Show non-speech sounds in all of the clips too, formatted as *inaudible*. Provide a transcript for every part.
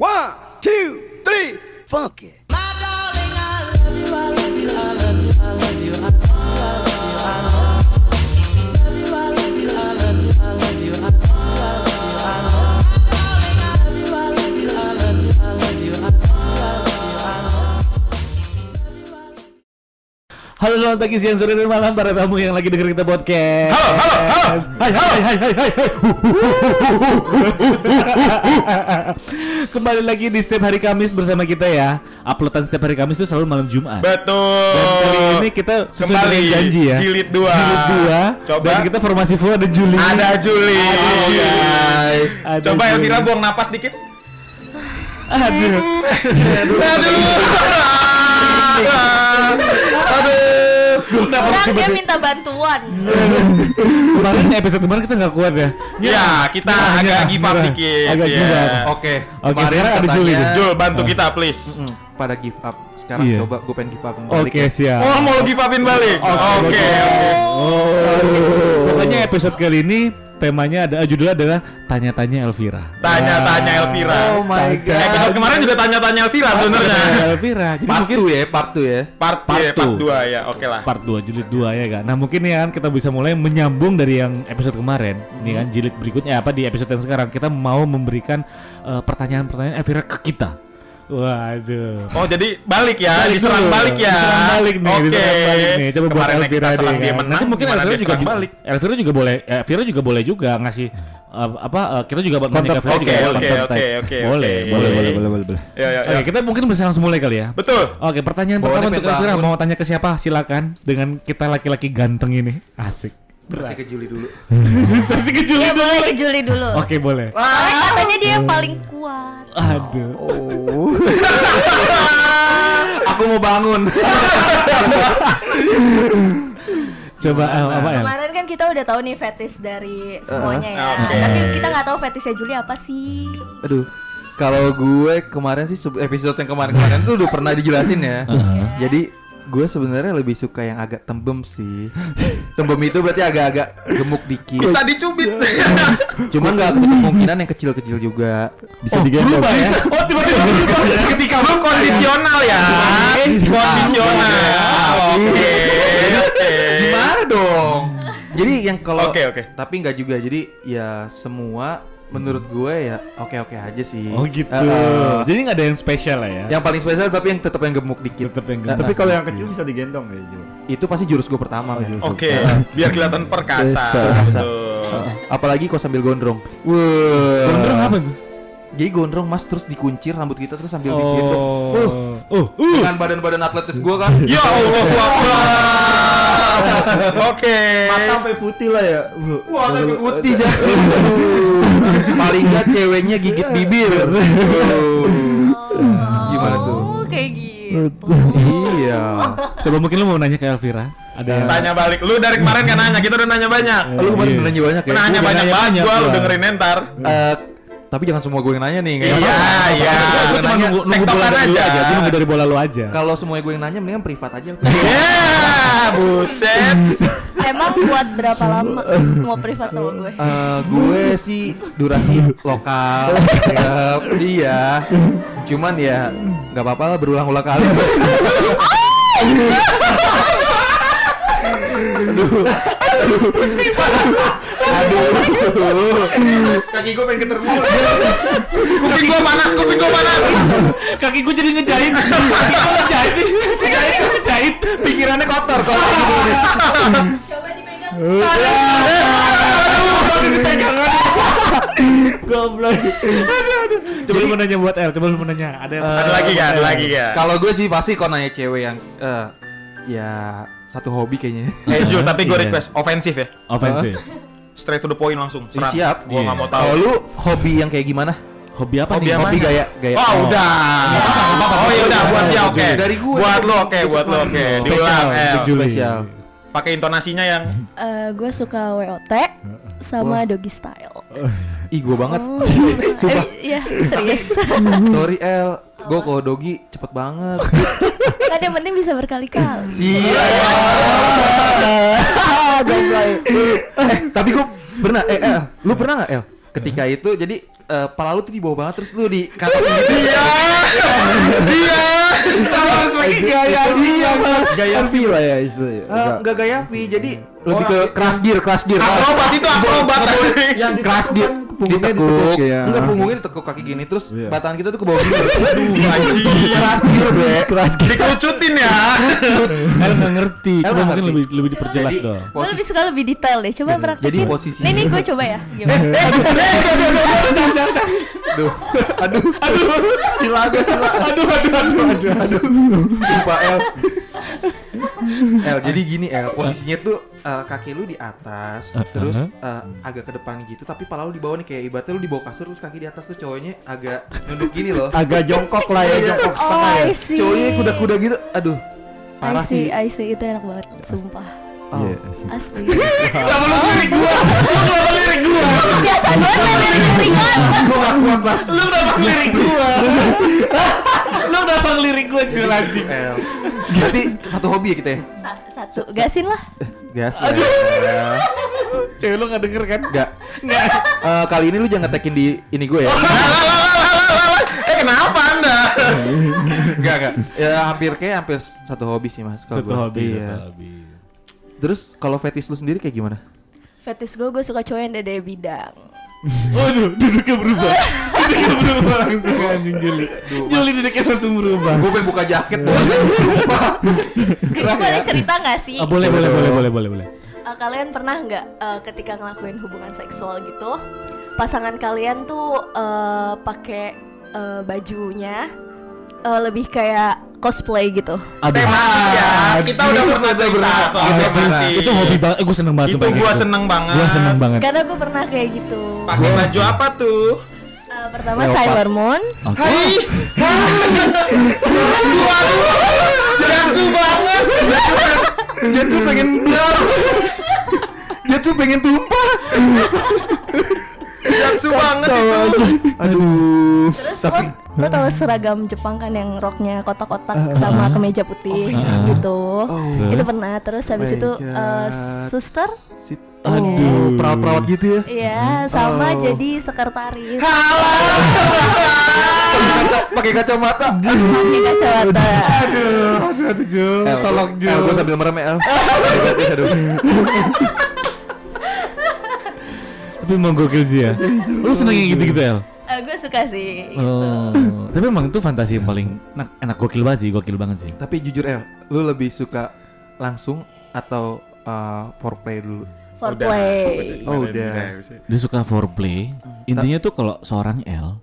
One, two, three, funk Halo selamat pagi, siang, sore, dan malam para tamu yang lagi dengerin kita podcast. Halo, halo, halo. Hai, hai, hai, hai, hai, hai. Kembali lagi di setiap hari Kamis bersama kita ya. Uploadan setiap hari Kamis itu selalu malam Jumat. Betul. Dan kali ini kita sesuai kembali janji ya. Jilid dua. Jilid dua. Coba. Dan kita formasi full ada Juli. Ada Juli. Ada guys. Ada Coba Juli. Elvira buang napas dikit. Aduh. Aduh. *laughs* Udah Orang dia minta bantuan. *laughs* Kemarin episode kemarin kita nggak kuat ya. Ya, kita Nyerah, agak nyerah, give up dikit. Agak give up. Oke. Oke, sekarang ada Juli nih. Jul, bantu Ah. kita please. Pada give up. Sekarang Iya. coba gue pengen give up balik. Oke, ya. siap. Oh, mau give upin balik. Oke, oke. Oh. Pokoknya episode kali ini temanya ada judulnya adalah tanya-tanya Elvira. Tanya-tanya Elvira. Oh my god. Episode kemarin juga tanya-tanya Elvira sebenarnya. Tanya Elvira. Jadi Part mungkin 2 ya, part 2 ya. Part Part iya, part two. 2 ya. Oke lah. part 2 jilid 2 ya kan. Nah, mungkin ya kan kita bisa mulai menyambung dari yang episode kemarin. Ini kan jilid berikutnya apa di episode yang sekarang kita mau memberikan eh, pertanyaan-pertanyaan Elvira ke kita. Waduh. Oh, jadi balik ya, Balik diserang dulu. balik ya. Diserang balik nih, Oke. diserang balik nih. Coba buat Kemarin Elvira kita serang deh, dia kan. menang, Nanti mungkin Elvira juga balik. Elvira juga boleh eh, Elvira juga boleh juga ngasih eh, apa eh, kita juga buat Elvira Oke, juga boleh. oke, oke, oke, Boleh, boleh, boleh, boleh, boleh, boleh. Ya, ya, Oke, ya. kita mungkin bisa langsung mulai kali ya. Betul. Oke, pertanyaan Boleh, pertama untuk Elvira mau tanya ke siapa? Silakan dengan kita laki-laki ganteng ini. Asik. Masih ke Juli dulu. *laughs* Masih kecil Ya boleh ke Juli dulu. Oke, boleh. Soalnya katanya dia yang paling kuat. Aduh. Oh. Aku mau bangun. Coba El, apa El? Kemarin kan kita udah tahu nih fetis dari semuanya ya. Oke. Tapi kita nggak tahu fetisnya Juli apa sih. Aduh. Kalau gue kemarin sih episode yang kemarin-kemarin tuh udah pernah dijelasin ya. Jadi gue sebenarnya lebih suka yang agak tembem sih. *laughs* Tembem itu berarti agak-agak gemuk dikit. Bisa dicubit. *laughs* Cuman nggak *laughs* kemungkinan yang kecil-kecil juga. Bisa digendong berubah ya? Oh, tiba-tiba berubah. Ketika lu kondisional ya. Kondisional. Oke. Oke. Gimana dong? Jadi yang kalau Oke, oke. Tapi nggak juga. Jadi ya semua menurut gue ya oke-oke aja sih. Oh gitu. Eh, Jadi nggak ada yang spesial lah ya. yang paling spesial tapi yang tetap yang gemuk dikit. Tetep yang Nah, gemuk. Tapi kalau yang kecil bisa digendong ya itu pasti jurus gue pertama. Oh. Oke, biar kelihatan perkasa. Perkasa. Betul. Apalagi kok sambil gondrong. Wah. Gondrong apa tuh? Jadi gondrong mas terus dikuncir rambut kita terus sambil digendong. Uh, Oh. Oh, uh. dengan badan-badan atletis gue kan. Ya Allah, Oke. Mata sampai putih lah ya. Wah, tapi putih jadi. Paling nggak ceweknya gigit bibir. Gimana tuh? Oh, kayak gitu. iya. Coba mungkin lu mau nanya ke Elvira. Ada yang Tanya balik. Lu dari kemarin kan nanya, kita udah nanya banyak. Lu kemarin Iya. nanya banyak ya? Nanya Gua banyak banget, banyak, gua lu dengerin ntar. Eh, tapi jangan semua gue yang nanya nih. nggak Iya, apa-apa. iya. Gue cuma nanya, nunggu nunggu bola dari lu aja. aja. Gue nunggu dari bola lu aja. Kalau semua gue yang nanya mendingan privat aja. *laughs* Ya, buset. Emang buat berapa lama mau privat sama gue? Eh, gue sih durasi lokal. Ya, iya. Cuman ya nggak apa-apa lah berulang-ulang kali. *laughs* Kaki gue pengen keter mulu. Kuping gua panas, kuping gua panas. Kaki gue jadi ngejahit. Kaki gue ngejahit. Gue ngejahit. Pikirannya kotor kalau Coba dipegang. Goblok. Coba lu mau nanya buat El. Coba lu mau nanya. Ada yang Ada lagi kan? Ada lagi kan? Kalau gue sih pasti kalau nanya cewek yang eh, ya satu hobi kayaknya. Eh Jul, tapi gua Iya. request ofensif ya. Ofensif. Straight to the point langsung. Serang. siap. Gua Iya. nggak mau Kalau tahu. lu hobi yang kayak gimana? Hobi apa Hobi nih? apa? Hobi gaya gaya. Oh, udah. Oh ya udah buat dia oke. Dari gue. Buat lo oke, buat lo oke. Diulang untuk Juli. Spesial. Pakai intonasinya yang Eh, gue suka WOT sama doggy style. *laughs* Ih, gue banget. Oh. Eh, *laughs* Iya, serius. *laughs* Sorry El, gue kalau dogi cepet banget. kan yang penting bisa berkali-kali. Siap. eh, tapi gue pernah eh, El, lu pernah nggak El? Ketika itu jadi eh, pala lu tuh di bawah banget terus lu di kanan gitu. Iya. Iya. harus pakai gaya dia mas. Gaya V lah ya istilahnya. Eh, Enggak gaya V jadi lebih ke crash gear, crash gear. Akrobat itu akrobat. Yang Crash gear punggungnya ditekuk, ditekuk, ya. enggak punggungnya ditekuk kaki gini terus Iya. batangan kita tuh ke bawah gini. Crash gear, Bre. Keras gitu. Dikerucutin ya. El nggak ngerti, coba mungkin lebih lebih diperjelas dong. Posisi- lebih suka lebih detail deh. Coba praktekin. Jadi Nih nih gue coba ya. Gimana? Aduh, aduh, aduh, sila gue sila. Aduh, aduh, aduh, aduh, aduh. Sumpah El. El, *laughs* jadi gini El, posisinya tuh eh, kaki lu di atas, Uh-huh. terus eh, agak ke depan gitu, tapi pala lu di bawah nih kayak ibaratnya lu di bawah kasur terus kaki di atas tuh cowoknya agak nunduk gini loh. Agak jongkok lah ya, jongkok Oh, setengah ya. I see. Cowoknya kuda-kuda gitu. Aduh. Parah I see, sih. I see. Itu enak banget. Sumpah. Oh. Iya, sih. Asli. *laughs* Kenapa lu lirik gua? Lu kenapa lirik gua? Biasa banget lah lirik-lirikan. Gue gak kuat pas. Lu kenapa lirik gua? Lu kenapa ngelirik gue cil anjing? Berarti satu hobi ya kita ya? Sa- Satu. Gasin lah. Gas. Aduh. Cewek lu nggak denger kan? Enggak. Eh, kali ini lu jangan ngetekin di ini gue ya. *laughs* Eh kenapa anda? Enggak, enggak. Ya hampir kayak hampir satu hobi sih Mas kalau Satu gua. hobi, Iya. satu hobi. Terus kalau fetis lu sendiri kayak gimana? Fetis gue, gue suka cowok yang dada bidang. *laughs* Waduh, duduknya berubah. duduknya berubah langsung anjing Juli. Juli duduknya langsung berubah. Gue pengen buka jaket dong. *laughs* Gue boleh cerita gak sih? Ah, boleh, boleh, boleh, boleh, boleh, boleh. Eh, kalian pernah nggak eh, ketika ngelakuin hubungan seksual gitu, pasangan kalian tuh eh, pakai eh, bajunya eh, lebih kayak cosplay gitu? Tematik ya. Kita udah pernah cerita soal Itu- tematik. Itu hobi banget. Eh, gue seneng banget. Itu gua gitu. seneng banget. Gua seneng banget. Karena gue pernah kayak gitu. Pakai baju apa tuh? Eh, pertama Sailor Moon, Oke. Hai. *laughs* Waduh. Jansu banget. Jatsu pengen. *laughs* Jatsu pengen tumpah. *laughs* Jansu banget itu. Aduh. terus lo, lo tau seragam Jepang kan yang roknya kotak-kotak sama kemeja putih gitu. Oh. Itu pernah. Terus habis my itu eh, suster, Sit- Aduh. perawat-perawat gitu ya. iya, sama Oh. jadi sekretaris. Pakai kaca, pakai kacamata. Pakai kacamata. Aduh, aduh, aduh. El, Tolong, Jul. El, gue sambil merem ya, El. Tapi emang gokil sih ya. Lu seneng yang gitu-gitu, El? gue Eh, suka sih. Gitu. Oh. Tapi emang itu fantasi yang paling enak, enak gokil banget sih, gokil banget sih. Tapi jujur El, lu lebih suka langsung atau uh, foreplay dulu? Foreplay. Oh, udah. Dia suka foreplay. Intinya tuh kalau seorang L,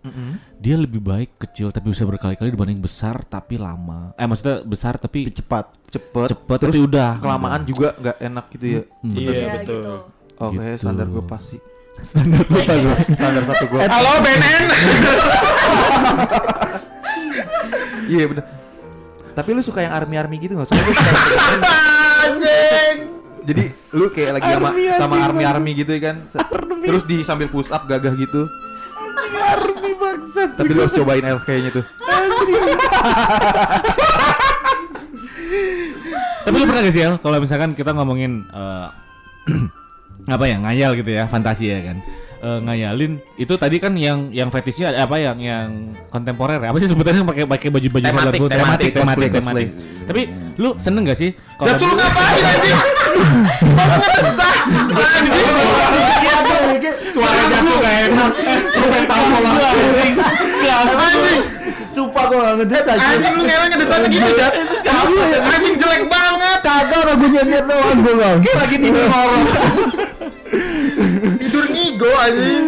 dia lebih baik kecil tapi bisa berkali-kali dibanding besar tapi lama. Eh maksudnya besar tapi Cepat. Cepet, cepet terus tapi udah. kelamaan juga nggak enak gitu ya. Hmm. Iya Ya, betul. gitu. Oke, Gitu. standar gue pasti. Standar pas lu. Standar satu gua. Halo BNN. Iya bener. Tapi lu suka yang army-army gitu nggak? Soalnya suka yang- Anjing. Jadi lu kayak lagi sama sama army-army gitu ya kan. Se- Terus di sambil push up gagah gitu. Army bangsat. Tapi lu harus cobain El kayaknya tuh. Tapi lu pernah gak sih El, kalau misalkan kita ngomongin eh, apa ya ngayal gitu ya, fantasi ya kan. Eh, ngayalin itu tadi kan yang yang fetishnya ada apa yang yang kontemporer ya? apa sih sebutannya pakai pakai baju baju Tematik, tematik, tematik, cosplay, tematik. Tapi lu seneng gak sih? kalau lu ngapain? *laughs* Kok ngedesah? Anjing. Suara jatuh gak enak. Sampai tahu mau anjing. Anjing. Sumpah gua nggak ngedes aja. Anjing lu ngewe ngedesanya gini Jat. Siapa? Anjing jelek banget. Kagak orang gua nyet doang gua. Kayak lagi tidur horor. Ngigo anjing.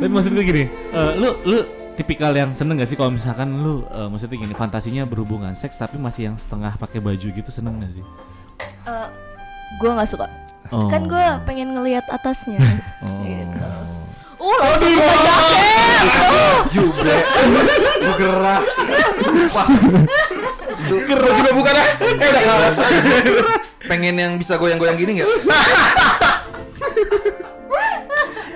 Tapi maksud gue gini, eh, lu lu tipikal yang seneng gak sih kalau misalkan lu eh, maksudnya gini fantasinya berhubungan seks tapi masih yang setengah pakai baju gitu seneng gak sih? Eh, gue nggak suka. Oh. Kan gue pengen ngelihat atasnya. Oh. Gitu. *laughs* Uh, langsung buka jaket. Juga. Gue gerah. Juga bukan ah. Eh udah. Pengen yang bisa goyang-goyang gini nggak? *laughs*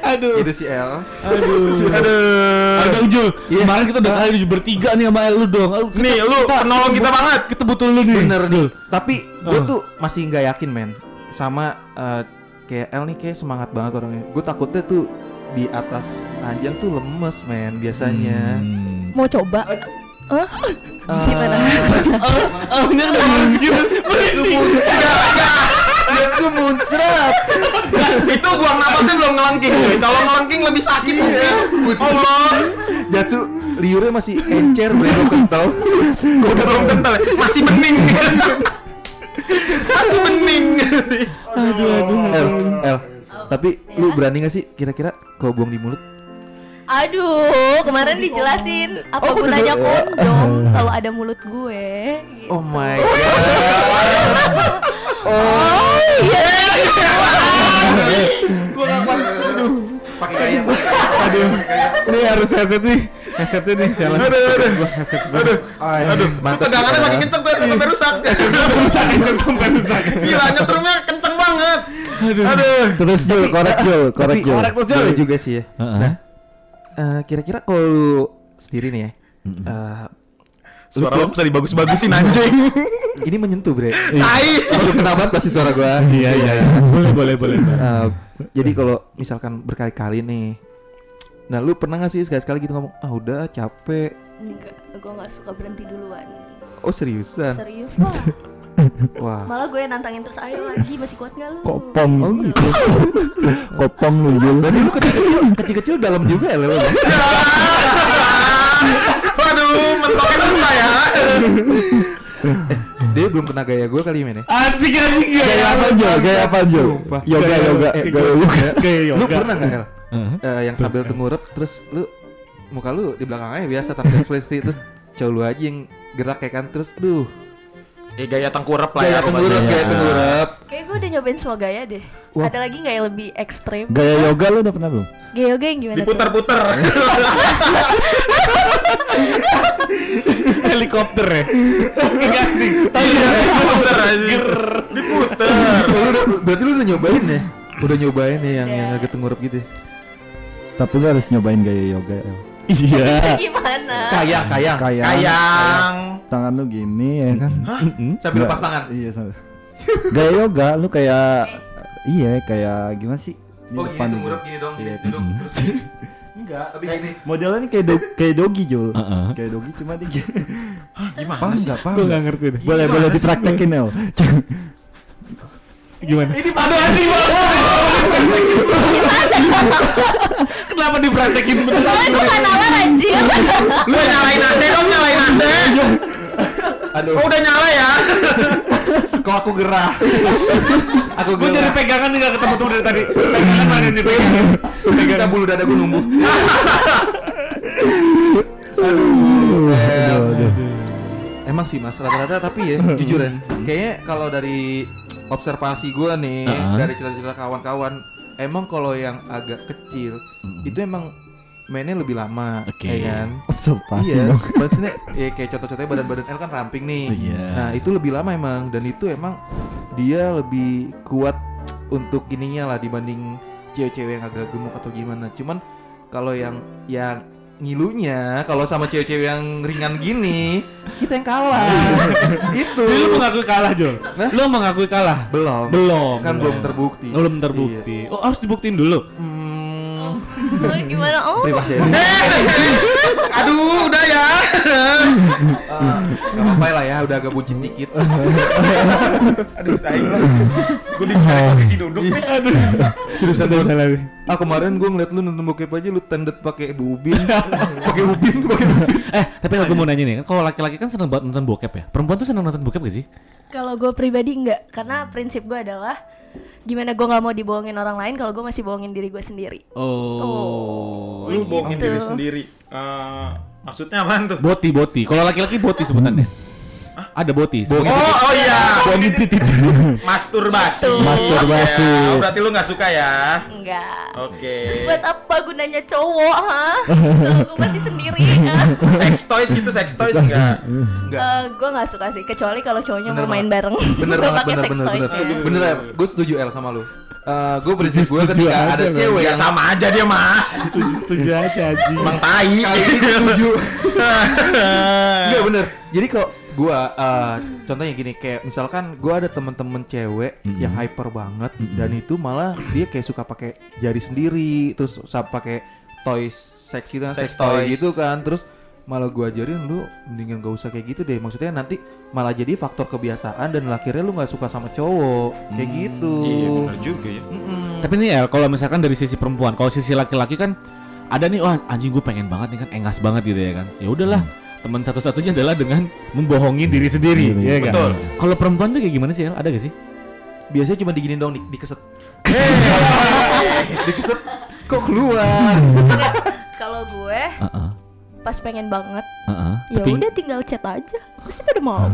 Aduh. Itu si El. Aduh. Aduh. Aduh Jul. Kemarin kita udah kali bertiga nih sama El lu dong. Lu- kita- Nih lu penolong kita banget. kita butuh lu nih. Bener nih. Tapi gue Oh. tuh masih nggak yakin men sama eh, kayak El nih kayak semangat banget orangnya. Gue takutnya tuh di atas ranjang tuh lemes men biasanya. Hmm. Mau coba? Hah? Gimana? Oh, ini udah gitu. Itu muncrat. Itu buang napasnya belum ngelengking. cuy. Kalau ngelengking lebih sakit mungkin. Allah. Jatuh liurnya masih encer belum kental. Gua udah belum kental. ya. Masih bening. Masih bening. Aduh, aduh. El, El. Tapi lu berani gak sih kira-kira kau buang di mulut? Aduh, kemarin dijelasin apa Oh, gunanya kondom kalau ada mulut gue. gitu. Oh my *laughs* god. Oh iya. Pakai gaya. Aduh. Ini harus headset nih. Headsetnya nih, salah. Aduh, aduh. Headset Aduh. Aduh. Mantap Tegangannya makin kenceng tuh sampai rusak. *laughs* rusak, headset sampai rusak. Gila nyetrumnya kenceng banget. Aduh. Aduh. Terus Jul, korek Jul, korek Tapi Jul. korek terus, Jul. juga sih ya. Heeh. Nah, eh, kira-kira kalau sendiri nih ya, eh, Suara lo bisa dibagus-bagusin anjing. *laughs* ini menyentuh bre. Tai. Langsung kena banget pasti suara gua. Iya, iya. Boleh, boleh, boleh. Eh, jadi kalau misalkan berkali-kali nih, nah lu pernah gak sih sekali-sekali gitu ngomong, ah udah capek. Enggak, gue nggak suka berhenti duluan. Oh seriusan? Serius lah. *laughs* Wah. Malah gue nantangin terus ayo lagi masih kuat nggak lu? Kopong. Oh gitu. Kopong lu. Berarti lu kecil-kecil, kecil-kecil dalam juga ya lu. *laughs* Waduh, mentoknya susah ya. Dia belum kena gaya gue kali men ya. Asik, asik. Gaya apa Jul? Gaya apa? Sumpah. Yoga, Gaya- yoga, eh, gaya yoga. Kayak yoga. Lu pernah gak El? Heeh. Eh, yang sambil tengurap terus lu muka lu di belakangnya biasa tanpa ekspresi terus cowok lu aja yang gerak ya kan terus aduh Eh gaya tengkurap lah gaya ya. tengurap Iya. gaya tengurap Kayak gue udah nyobain semua gaya deh. Wah. Ada lagi nggak yang lebih ekstrim? Gaya yoga lu udah pernah belum? Gaya yoga yang gimana? tuh? Diputar-putar. *laughs* Helikopter ya. Kayak asik. Iya, diputar aja. Diputar. Berarti lu udah nyobain ya udah nyobain ya yang yang agak tengurap gitu ya? Tapi lu harus nyobain gaya yoga. El. Iya. Gimana? kayang kayang Kayang. Kayang. Tangan lu gini ya kan? Mm-mm. sambil lepas tangan Iya sambil. Gaya yoga lu kayak iya kayak gimana sih? Di oh depan gini gitu. tengurap gini dong gini Iya, duduk terus *laughs* Enggak, tapi gini modelnya ini kayak do kayak dogi Jul. Heeh. Kayak dogi cuma dia gini. *laughs* Gimana Paham sih? enggak? Paham. Gue nggak? gak ngerti deh. Boleh boleh dipraktekin El. Gimana? Ini Aduh *laughs* anjing Kenapa dipraktekin bener? Soalnya gue nggak nalar anjir. Lu nyalain AC dong, nyalain AC. aduh Oh udah nyala ya. kok aku gerah aku Gue gerah jadi pegangan nih gak ketemu-temu dari tadi. Saya kan mana nih pegangan. kita bulu dada gue numbuh Aduh, aduh. Emang sih mas rata-rata tapi ya jujur ya kayaknya kalau dari observasi gue nih Uh-uh. dari cerita-cerita kawan-kawan emang kalau yang agak kecil itu emang mainnya lebih lama Oke. ya kan Observasi iya dong. *laughs* maksudnya ya kayak contoh-contohnya badan-badan L kan ramping nih Oh, iya. nah itu lebih lama emang dan itu emang dia lebih kuat untuk ininya lah dibanding cewek-cewek yang agak gemuk atau gimana cuman kalau yang yang ngilunya kalau sama cewek-cewek yang ringan gini *laughs* kita yang kalah *laughs* itu Jadi lu mengakui kalah Jul? Hah? Lu mengakui kalah? belum Belum. kan belum terbukti Oh, belum terbukti. Oh harus dibuktiin dulu. hmm, gimana? Oh, privasi *laughs* Aduh, udah ya. Eh, Gak apa-apa lah ya udah agak buncit dikit *laughs* Aduh, tai lah. Gue di posisi duduk nih. Aduh. Seriusan Gua- salah nih. ah kemarin gue ngeliat lu nonton bokep aja lu tendet pakai ubin pakai ubin pakai *laughs* Eh, tapi aku mau nanya nih, kan kalau laki-laki kan seneng banget nonton bokep ya. Perempuan tuh seneng nonton bokep gak sih? kalau gue pribadi enggak, karena prinsip gue adalah gimana gue nggak mau dibohongin orang lain kalau gue masih bohongin diri gue sendiri. Oh. Lu bohongin Gitu. diri sendiri. Eh, maksudnya apaan tuh? Boti, boti. Kalau laki-laki boti sebutannya. *laughs* Ada boti. Oh, oh iya. Titit. Masturbasi. Masturbasi. Ya, berarti lu nggak suka ya? Enggak. Oke. Terus buat apa gunanya cowok, ha? *laughs* Kalau gue masih sendiri, ha? Sex toys gitu, sex toys enggak? enggak Eh, gue nggak suka sih, kecuali kalau cowoknya Bener mau main bareng. bener *laughs* banget pakai bener sex bener toys bener ya. bener ya gue setuju El sama lu Eh gue prinsip gue Setuju ketika aja ada cewek Ya yang sama aja dia mah. Setuju aja, Haji. Emang tai. setuju *laughs* Enggak bener Jadi kalau gua eh, contohnya gini kayak misalkan gua ada temen-temen cewek yang hyper banget dan itu malah dia kayak suka pakai jari sendiri terus sa- pakai toys seksi dan Sex sex toy toys. gitu kan terus malah gua ajarin lu mendingan gak usah kayak gitu deh maksudnya nanti malah jadi faktor kebiasaan dan akhirnya lu nggak suka sama cowok kayak gitu Iya benar juga ya. Mm-mm. Tapi nih El, kalau misalkan dari sisi perempuan, kalau sisi laki-laki kan ada nih, wah anjing gue pengen banget nih kan, engas banget gitu ya kan. Ya udahlah, teman satu-satunya adalah dengan membohongi diri sendiri, Iya, ya kan. betul. Kalau perempuan tuh kayak gimana sih El? Ada gak sih? biasanya cuma diginin dong di, dikeset *laughs* dikeset kok keluar *laughs* Kalau gue Heeh. pas pengen banget, Heeh. ya Tapi- udah tinggal chat aja. Pasti pada mau. *laughs*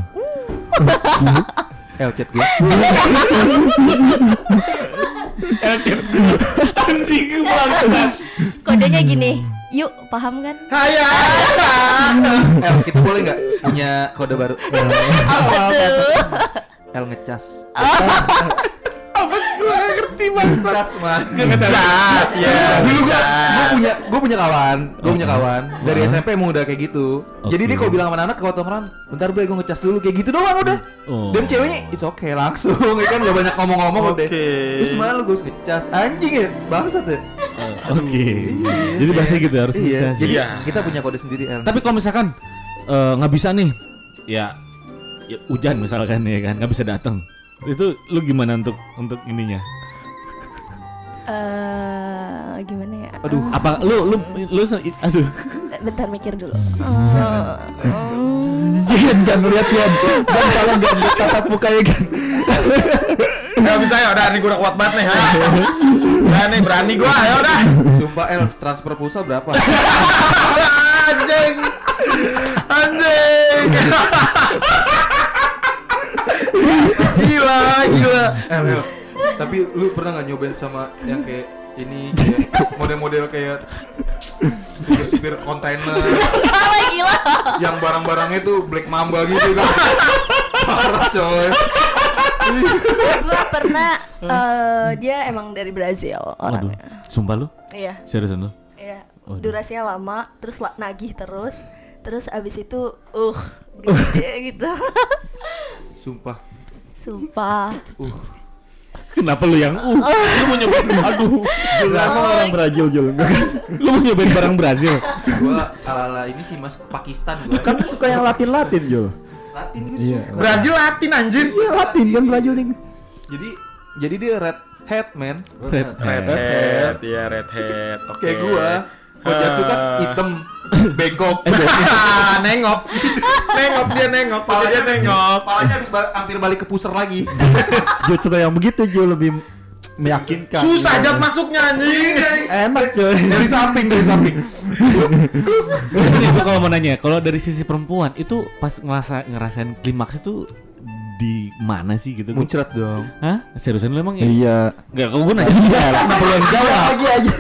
Uh. El chat gue El chat gue. anjing banget. Kodenya gini. Yuk, paham kan? Haya. *laughs* El kita boleh nggak punya kode baru *laughs* Aduh. El ngecas *laughs* Apa sih gue ngerti banget. ngecas mas Jas ya. dulu gua, gua punya gua punya kawan gua punya kawan dari Oh. SMP emang udah kayak gitu jadi dia kalau bilang sama anak kalau tongkrongan bentar bre gua ngecas dulu kayak gitu doang udah Oh. dan ceweknya is oke langsung *laughs* ya kan gak banyak ngomong-ngomong udah terus mana lu gue ngecas anjing ya bangsat ya Oke. Jadi bahasa gitu ya, harus iya ngecas. jadi Iya. kita punya kode sendiri Tapi kalau misalkan eh, nggak bisa nih, ya, ya hujan misalkan ya kan, nggak bisa datang. Itu lu gimana untuk untuk ininya? Eh, gimana ya? aduh Apa lu lu lu aduh. Bentar mikir dulu. Hmm. *laughs* Jangan jangan lihat Yan. Dan kalau nggak lihat tatap mukanya kan. Gak bisa ya udah nih gue udah kuat banget nih. Udah nih berani gua ya udah. sumpah El transfer pulsa berapa Anjing. Anjing. *laughs* gila, gila. El, El. Tapi lu pernah nggak nyobain sama yang kayak ini kayak model-model kayak supir-supir kontainer gila? yang barang-barangnya tuh black mamba gitu kan. Parah coy. gue pernah eh, dia emang dari Brazil Waduh. orangnya. Sumpah lu? Iya, Seriusan lu? iya. Waduh. Durasinya lama, terus la- nagih terus. Terus abis itu uh gitu. Sumpah. Sumpah. Kenapa lu yang uh? Lu mau nyobain *laughs* aduh. Jelas orang Brazil Jul. *laughs* Lu mau nyobain barang Brazil? Gua ala-ala ini sih Mas Pakistan gua. Kan suka yang Latin-Latin Jul. Latin gue Iya. suka. Brazil Latin anjir. Iya Latin kan Brazil nih. Jadi jadi dia red hat man. Red Red hat, ya red hat. Oke. Gua. Kojatsu kan Eh. hitam *laughs* bengkok. *laughs* nengok. nengok dia nengok. Palanya dia nengok. Palanya habis ba- hampir balik ke pusar lagi. *laughs* Justru yang begitu Jul lebih meyakinkan. Susah jat masuknya anjing. Enak coy. dari samping, dari samping. Ini gua kalau mau nanya, kalau dari sisi perempuan itu pas ngerasa ngerasain klimaks itu di mana sih gitu? Muncrat dong. Hah? Seriusan lu emang ya? Iya. Enggak, kalau gue nanya iya, *laughs* kenapa lu yang jawab? Lagi aja.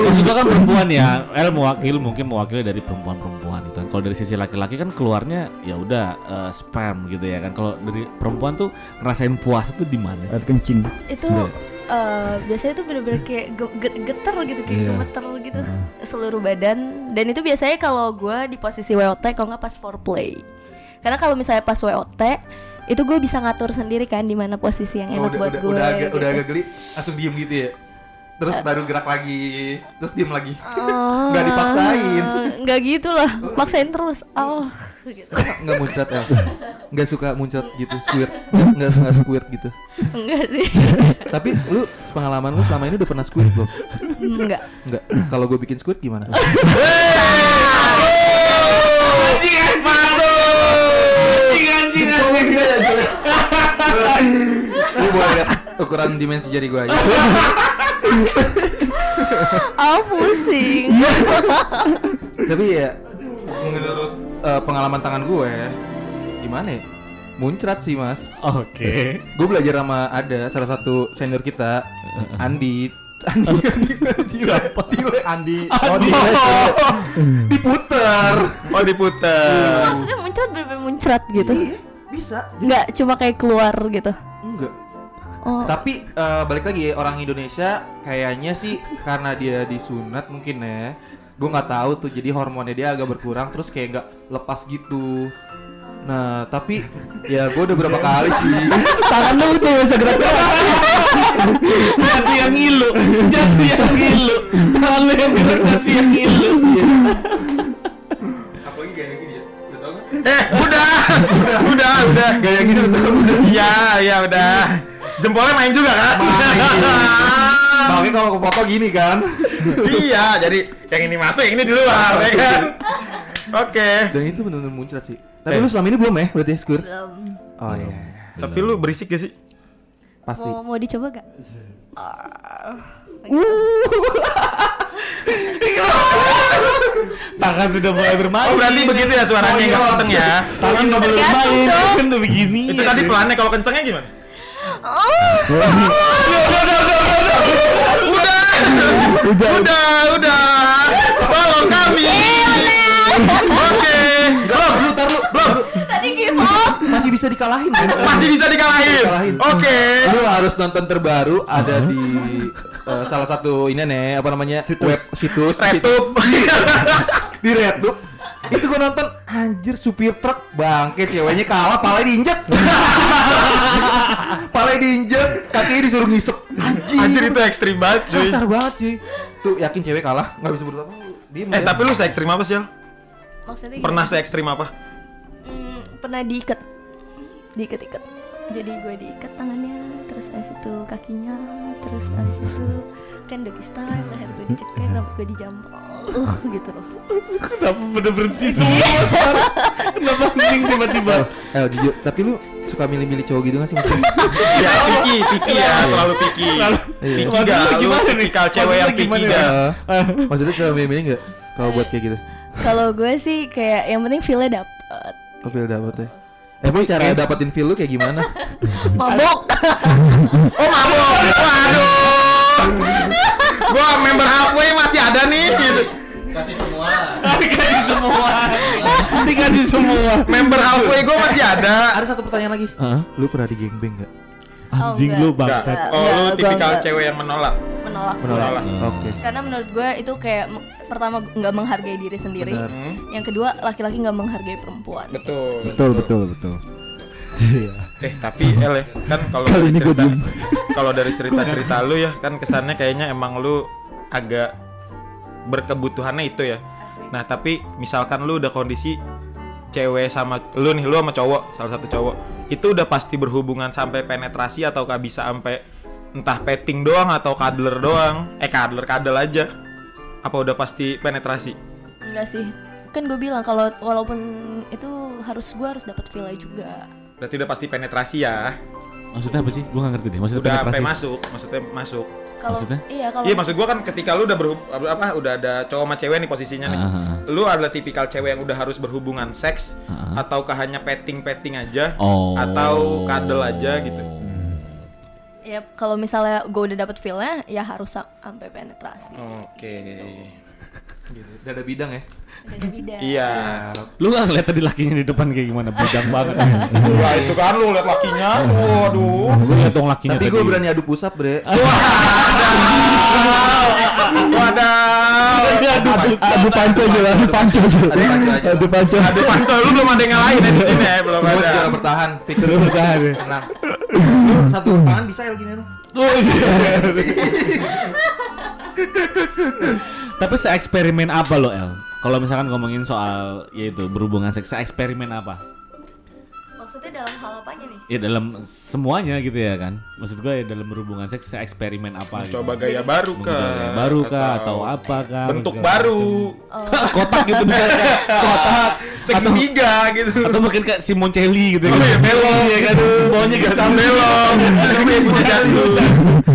Maksudnya kan perempuan ya, El mewakili mungkin mewakili dari perempuan-perempuan gitu kan. Kalau dari sisi laki-laki kan keluarnya ya udah eh, spam gitu ya kan. Kalau dari perempuan tuh ngerasain puas itu di mana sih? Kencing. Itu eh, biasanya tuh bener-bener kayak ge- ge- geter gitu, kayak Iya. gemeter gitu seluruh badan. Dan itu biasanya kalau gue di posisi WOT kalau nggak pas foreplay. Karena kalau misalnya pas WOT itu gue bisa ngatur sendiri kan di mana posisi yang Oh, enak udah, buat udah, gue. udah agak gitu. udah agak geli, langsung diem gitu ya. Terus baru gerak lagi, terus diem lagi. Oh, *laughs* Nggak dipaksain. Nggak gitu lah, maksain terus. Oh, gitu. Nggak muncrat ya. Nggak suka muncrat gitu, squirt. Nggak nggak squirt gitu. Enggak sih. Tapi lu pengalaman lu selama ini udah pernah squirt belum? Enggak. Enggak. Kalau gue bikin squirt gimana? *laughs* boleh lihat ukuran dimensi jari gue aja. Oh, pusing. Tapi ya menurut eh, pengalaman tangan gue gimana ya? Muncrat sih mas. Oke. Gue belajar sama ada salah satu senior kita, Andi. Andi, Andi, Siapa? Tile. Andi. Oh, di, diputer. Oh diputer. Maksudnya muncrat bener-bener muncrat gitu. Iya, bisa. Enggak cuma kayak keluar gitu. Oh. Tapi eh, balik lagi orang Indonesia kayaknya sih karena dia disunat mungkin ya. gue nggak tahu tuh jadi hormonnya dia agak berkurang terus kayak nggak lepas gitu nah tapi ya gue udah berapa kali sih Tangan lu tuh bisa gerak Jatuh yang ngilu, jatuh yang ngilu. Tangan lu yang gerak jatuh yang ngilu. apalagi gini ya udah tau kan Eh, udah. udah, udah. gaya gini udah tau udah Iya, iya udah. Jempolnya main juga kan? makanya kalau ke foto gini kan iya, jadi yang ini masuk, yang ini di luar, ya kan? Oke. dan itu benar-benar muncrat sih tapi Eh. lu selama ini belum ya berarti Squid Belum. oh iya Tapi lu berisik gak sih? pasti Mau mau dicoba gak? Tangan sudah mulai bermain. Oh, berarti begitu ya suaranya Oh, iya, nggak kenceng ya? Tangan udah mulai bermain. Kan udah begini. Itu tadi pelannya kalau kencengnya gimana? Udah, udah, udah. Tolong kami. Oke. belum lu lu belum Tadi give up. masih bisa dikalahin kan? Masih bisa dikalahin. Oke. lu harus nonton terbaru ada di eh, salah satu ini nih apa namanya web situs Retup. *laughs* di Reddit itu gua nonton anjir supir truk bangke ceweknya kalah palanya diinjek *laughs* palanya diinjek kakinya disuruh ngisep anjir Anjir itu ekstrim banget cuy. kasar banget cuy tuh yakin cewek kalah nggak bisa berbuat apa diem Eh ya. tapi lu se ekstrim apa sih? Al? Maksudnya Pernah se ekstrim apa? Hmm, pernah diikat. Diikat-ikat. Jadi gue diikat tangannya, terus abis itu kakinya, terus abis itu kan doggy style, leher gue dicekek, rambut gue dijampol, uh, *laughs* gitu loh. Kenapa pada berhenti semua? Kenapa hening tiba-tiba? eh jujur tapi lu suka milih-milih cowok gitu gak sih maksudnya? Ya piki, piki ya, terlalu piki. Piki gak? Lu gimana nih? tipikal cewek yang piki gak? Eh, maksudnya suka milih-milih gak kalau buat kayak gitu Kalau gue sih kayak yang penting feel-nya dapet. Oh feel dapet ya Emang cara dapetin feel lu kayak gimana? *laughs* Mabok. *laughs* Oh mabok. Waduh. *laughs* Gua member halfway masih ada nih. Gitu. Dikasih semua. *laughs* *laughs* Dikasih semua. Member halfway gua masih ada. Ada satu pertanyaan lagi? Lu pernah di gangbang gak? Anjing lu bangsat. Oh lu Enggak, tipikal enggak. cewek yang menolak. Menolak. Menolak. Oke Karena menurut gue itu kayak pertama nggak menghargai diri sendiri. Benar. Hmm, Yang kedua laki-laki nggak menghargai perempuan. betul. Betul betul betul. Eh tapi El ya, kan kalau Kali dari ini cerita diem. kalau dari cerita-cerita lu ya kan kesannya kayaknya emang lu agak berkebutuhannya itu ya. Nah, tapi misalkan lu udah kondisi cewek sama lu nih, lu sama cowok, salah satu cowok, itu udah pasti berhubungan sampai penetrasi ataukah bisa sampai entah petting doang atau cuddler doang? Eh, cuddler kadel aja. Apa udah pasti penetrasi? Enggak sih. Kan gue bilang kalau walaupun itu harus gue harus dapat feel juga. Berarti udah pasti penetrasi ya. Maksudnya apa sih? Gua gak ngerti deh. Maksudnya Udah sampai penetrasi. masuk, maksudnya masuk. Kalau Maksudnya? iya kalau Iya maksud gua kan ketika lu udah berhub apa udah ada cowok sama cewek nih posisinya nih. Ah, ah, Lu adalah tipikal cewek yang udah harus berhubungan seks Ah, ah. ataukah hanya petting-petting aja Oh. atau kadel aja gitu. ya kalau misalnya gue udah dapat feel-nya ya harus sa- sampai penetrasi. Oke. gitu. Udah ada bidang ya? Beda-beda. Iya. Lu gak ngeliat tadi lakinya di depan kayak gimana? Budang *laughs* banget. Wah, itu kan lu lihat lakinya. Waduh. Lu liat dong lakinya Tapi tadi. gue berani adu pusat bre *laughs* Wadah. Aduh, Adu panco aja lah, adu panco aja. Adu panco aja. Adu panco. Aduh, panco lu belum ada yang ngalahin ya di sini ya, belum Gue ada. juara bertahan Fix Lu bertahan ya? Tenang Lu satu tangan bisa El gini lu Oh, *laughs* Tapi se-eksperimen apa lo El? Kalau misalkan ngomongin soal yaitu berhubungan seks, eksperimen apa? Maksudnya dalam hal apanya nih? Ya dalam semuanya gitu ya kan. Maksud gue ya dalam berhubungan seks eksperimen apa gitu. Coba gaya baru kah? gaya baru kah atau apa kah? Bentuk baru. macem. kotak gitu misalnya *laughs* kayak Segitiga gitu. atau mungkin kayak Simoncelli gitu Oh iya, belok. Iya kan. Bawahnya gesam belok. Fujitsu.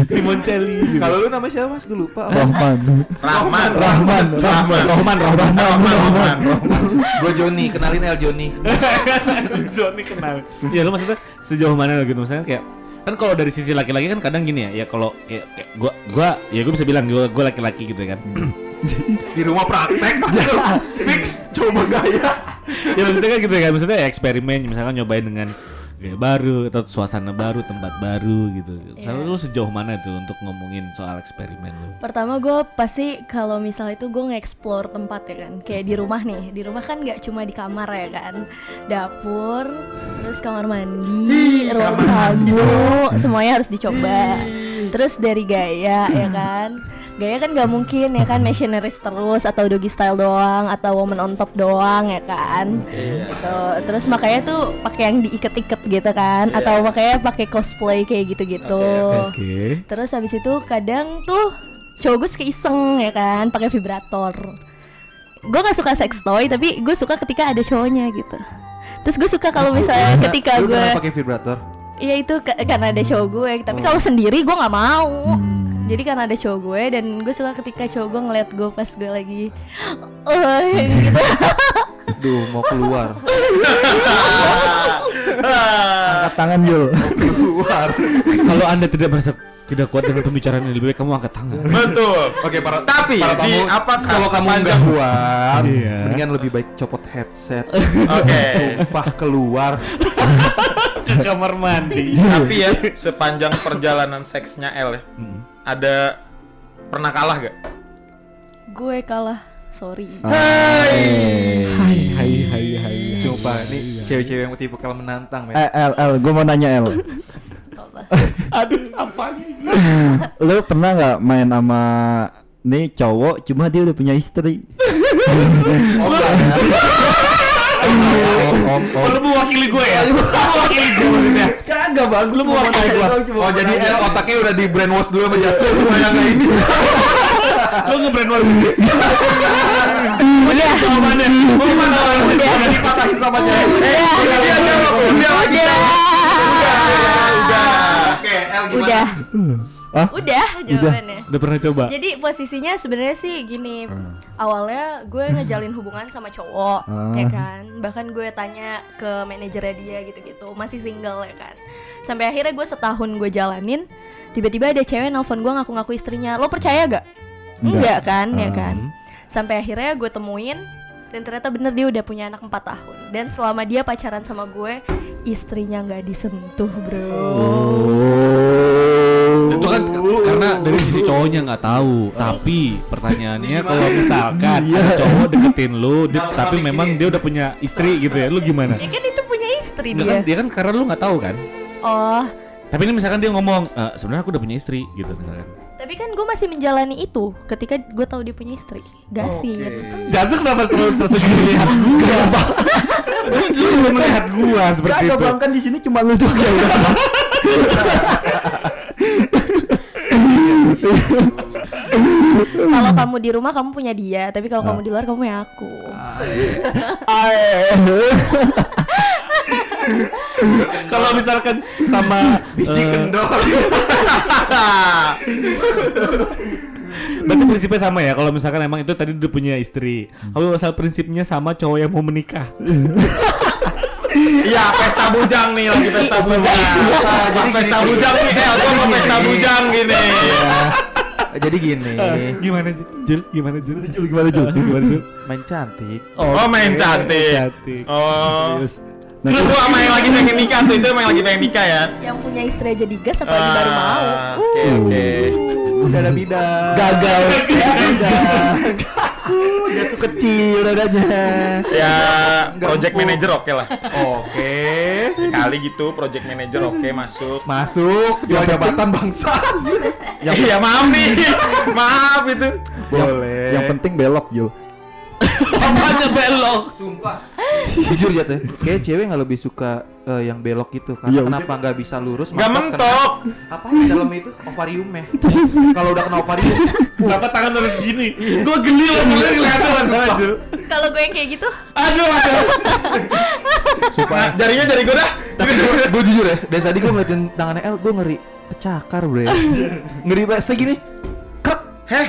Simoncelli gitu. Kalau lu namanya siapa mas? Gue lupa Rahman. Rahman. Rahman. Rahman. Rohman, Rohman, Rahman. Rahman. Gue Joni, kenalin El Joni *laughs* Johnny kenal. Ya lu maksudnya sejauh mana lo gitu misalnya kayak kan kalau dari sisi laki-laki kan kadang gini ya ya kalau kayak, kayak gua gua ya gua bisa bilang gua gua laki-laki gitu kan Di rumah praktek *laughs* Fix Coba gaya ya maksudnya kan gitu kan maksudnya ya eksperimen misalkan nyobain dengan gaya baru atau suasana baru, tempat baru gitu. Misalnya lu sejauh mana tuh untuk ngomongin soal eksperimen lu? Pertama gue pasti kalau misal itu gue nge-explore tempat ya kan. Kayak di rumah nih, di rumah kan nggak cuma di kamar ya kan. Dapur, terus kamar mandi, ruang tamu, semuanya harus dicoba. Terus dari gaya ya kan Gaya kan nggak mungkin ya kan missionaries terus atau doggy style doang atau woman on top doang ya kan gitu. Terus makanya tuh pakai yang diikat-ikat gitu kan atau makanya pakai cosplay kayak gitu-gitu. Oke. Terus habis itu kadang tuh cowok gue suka iseng ya kan pakai vibrator. Gue nggak suka sex toy tapi gue suka ketika ada cowoknya gitu. Terus gue suka kalau misalnya ketika gue pakai vibrator? Iya itu ke- karena ada cowok gue Tapi kalau sendiri gue nggak mau Jadi karena ada cowok gue Dan gue suka ketika cowok gue ngeliat gue pas gue lagi Oh gitu Duh, mau keluar. Angkat tangan Jul. keluar. Kalau Anda tidak merasa tidak kuat dengan pembicaraan ini lebih baik kamu angkat tangan. Betul. Oke, para Tapi para di tamu, apakah kalau kamu nggak kuat, Iya. mendingan lebih baik copot headset. Oke. Sumpah keluar. *laughs* Ke kamar mandi. *laughs* Tapi ya sepanjang perjalanan seksnya L ya, ada pernah kalah gak? Gue kalah Sorry Hai. Hai hai hai. Sumpah, ini cewek-cewek yang tipe kalau menantang, men. Eh, El, El, gue mau nanya. Apa? *laughs* Aduh, apa Lu pernah nggak main sama nih cowok cuma dia udah punya istri? *laughs* Om, om. Lu mewakili gue ya? Lu mewakili gue maksudnya? Kagak bagus. Lu mewakili gue? Oh, jadi L otaknya udah di brainwash dulu sama Jatuh supaya nggak ini. Lu nge-brand war gue? Udah jawabannya. Mau mana Udah. Udah dipatahin sama cewek. Udah Dia jawab, dia lagi. Udah. Oke, L gimana? Udah Hah? Udah jawabannya Udah pernah coba? Jadi posisinya sebenarnya sih gini Awalnya gue ngejalin hubungan sama cowok Ah. ya kan Bahkan gue tanya ke manajernya dia gitu-gitu Masih single ya kan Sampai akhirnya gue setahun gue jalanin Tiba-tiba ada cewek nelfon gue ngaku-ngaku istrinya Lo percaya gak? Enggak. Enggak kan ya Ah. kan Sampai akhirnya gue temuin dan ternyata bener dia udah punya anak 4 tahun Dan selama dia pacaran sama gue Istrinya nggak disentuh bro kan karena dari sisi cowoknya nggak tahu. Tapi pertanyaannya kalau misalkan ada cowok deketin lu, dia- tapi memang dia udah punya istri gitu ya, lu gimana? Ya kan itu punya istri dia kan, dia kan karena lu nggak tahu kan. Oh Tapi ini misalkan dia ngomong, "Eh, sebenarnya aku udah punya istri gitu misalkan. Tapi kan gue masih menjalani itu ketika gue tahu dia punya istri. Gak sih. Jangan kenapa terlalu tersenyum melihat gua? *laughs* Lu lu melihat gua seperti Kagak itu. bang kan di sini cuma lu doang ya udah. *laughs* *laughs* Kalau kamu di rumah kamu punya dia, tapi kalau kamu di luar kamu punya aku. *laughs* Kalau misalkan sama Biji eh, kendor. *laughs* Berarti prinsipnya sama ya. Kalau misalkan emang itu tadi udah punya istri. Kalau asal prinsipnya sama cowok yang mau menikah. *laughs* Iya, pesta bujang nih lagi pesta bujang. Jadi pesta bujang nih, El, gua mau pesta bujang gini. Jadi gini, gimana Jul? Gimana Jul? Jul gimana Jul? Gimana Jul? main cantik. Oh, main cantik. Cantik. Oh. Serius. Lu gua sama yang lagi pengen nikah tuh, itu emang yang lagi pengen nikah ya. Yang punya istri aja digas apalagi baru mau. Ah, Oke, oke. Udah ada bidang. Gagal. Gagal. Dia tuh kecil dadanya. Ya, project empuk. manager oke lah. Oke. Kali gitu project manager oke masuk. Masuk jual jabatan bangsa. Iya, maaf nih. Maaf itu. Boleh. Yang penting belok Jul. Apanya belok? Sumpah. Jujur ya teh. Kayak cewek nggak lebih suka eh, yang belok gitu. Karena Iya, kenapa nggak bisa lurus? Gak mentok. kena- Apa di dalamnya itu ovariumnya? Kalau udah kena ovarium, *laughs* Kenapa tangan harus gini? Gua geli loh soalnya ngeliatnya Jul. Kalau gue yang kayak gitu, Aduh, aduh. Nah, jarinya jari gue dah. tapi gue jujur ya. Dari tadi gue ngeliatin tangannya El, gue ngeri kecakar bre. ngeri banget segini. Krek. Heh,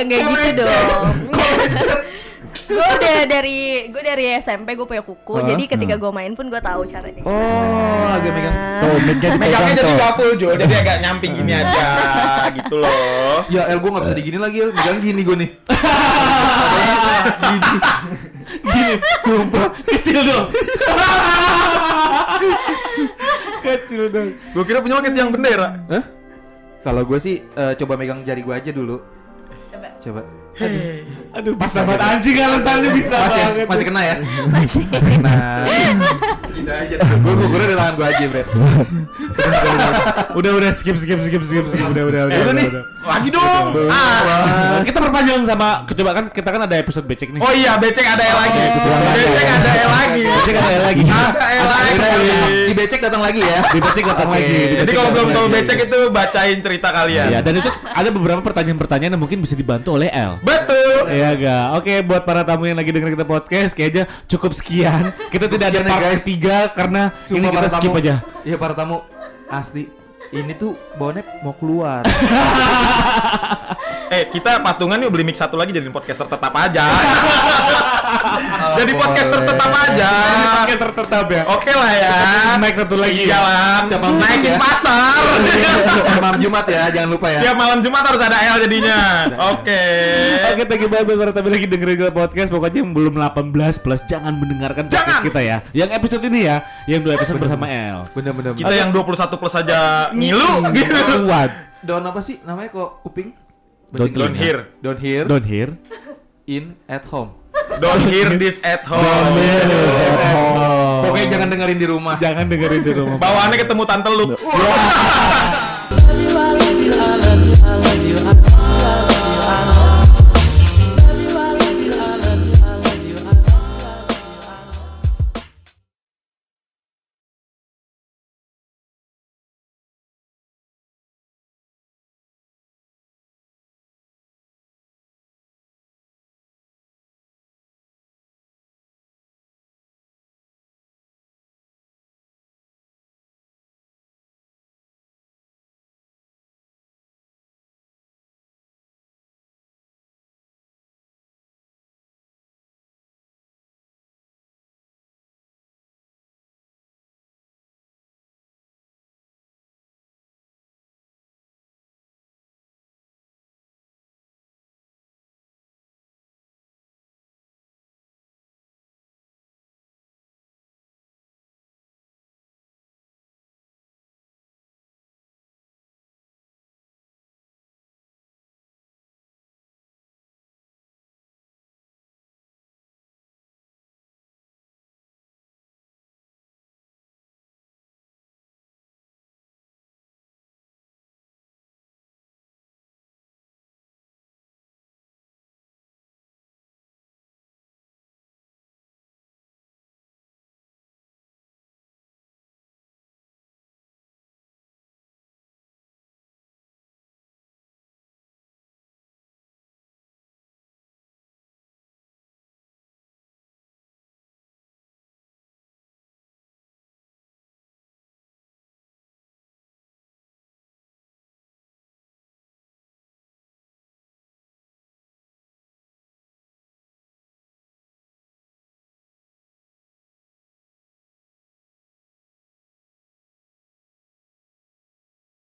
enggak enggak gitu dong. Gue udah dari gue dari SMP gue punya kuku, Hah? jadi ketika gue main pun gue tahu caranya. Oh, agak megang. Tuh, mic-nya dipegang megangnya jadi tuh. gak full Jo, jadi agak nyamping gini aja gitu loh. Ya El, gue nggak bisa digini lagi El. Megang gini gue nih. *laughs* Gini, sumpah kecil dong. *laughs* lu dong. Gue kira penyakit yang bendera. Hah? Kalau gue sih eh, coba megang jari gue aja dulu. Coba. Coba. Aduh, bisa banget anjing alasannya bisa Masih banget. masih kena ya? Masih. Kena. Segitu aja. Gue gue udah tangan gue aja, Bre. Udah udah skip skip skip skip skip udah udah udah. Eh, udah nih. Lagi dong. Ah. Nah, kita perpanjang sama coba kan kita kan ada episode becek nih. Oh iya, becek ada E lagi. aja. Becek ada E lagi. Becek ada lagi. Ada E lagi. Di becek datang lagi ya. Di becek datang Oke. lagi. di Jadi becek kalau belum tahu becek itu bacain cerita kalian. Ya, dan itu ada beberapa pertanyaan-pertanyaan yang mungkin bisa dibantu oleh L. Betul. Iya gak? Oke buat para tamu yang lagi denger kita podcast kayaknya cukup sekian. Kita tidak ada sekian ya, part guys. ketiga karena ini Sumpah kita para skip tamu. aja. Iya para tamu asli. Ini tuh bonek mau keluar. *laughs* Eh, kita patungan yuk beli mic satu lagi jadi podcaster tetap aja. *laughs* jadi podcaster tetap aja. Ini pakai tertetap ya. Oke lah ya. Naik satu lagi. Iya lah. Setiap malam Naikin ya. pasar. *laughs* Malam Jumat ya, jangan lupa ya. Tiap malam Jumat harus ada L jadinya. Oke. Oke, thank you banget buat tamu lagi dengerin kita podcast. Pokoknya yang belum 18 plus jangan mendengarkan podcast kita ya. Yang episode ini ya, yang dua episode bersama L. Bener-bener. Kita yang 21 plus aja ngilu gitu. Kuat. Down apa sih namanya kok kuping? Don't Don't hear. Down here, Don't hear. in, at home. Don't hear this at home. hear this at home. Pokoknya jangan dengerin di rumah. Jangan dengerin di rumah. Bawaannya ketemu Tante Lux. *laughs*